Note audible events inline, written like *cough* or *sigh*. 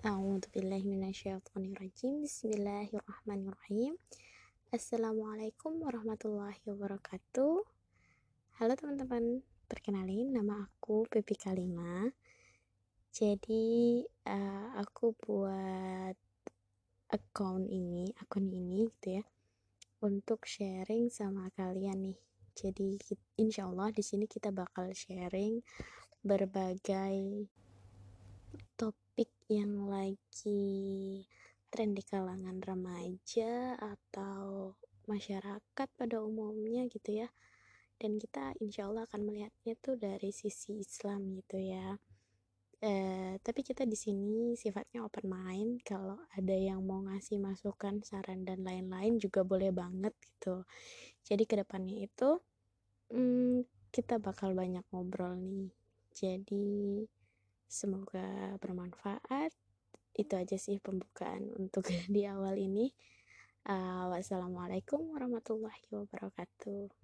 A'udzubillahiminasyaitonirrajim Bismillahirrahmanirrahim. Assalamualaikum warahmatullahi wabarakatuh. Halo teman-teman Perkenalin nama aku Pipi Kalima. Jadi uh, aku buat account ini, akun ini gitu ya Untuk sharing sama kalian nih. Jadi insya Allah di sini kita bakal sharing berbagai topik yang lagi tren di kalangan remaja atau masyarakat pada umumnya gitu ya. Dan kita insya Allah akan melihatnya tuh dari sisi Islam gitu ya. Eh, tapi kita di sini sifatnya open mind. Kalau ada yang mau ngasih masukan saran dan lain-lain juga boleh banget gitu. Jadi ke depannya itu hmm, kita bakal banyak ngobrol nih. Jadi Semoga bermanfaat. Itu aja sih pembukaan untuk *laughs* di awal ini. Uh, wassalamualaikum warahmatullahi wabarakatuh.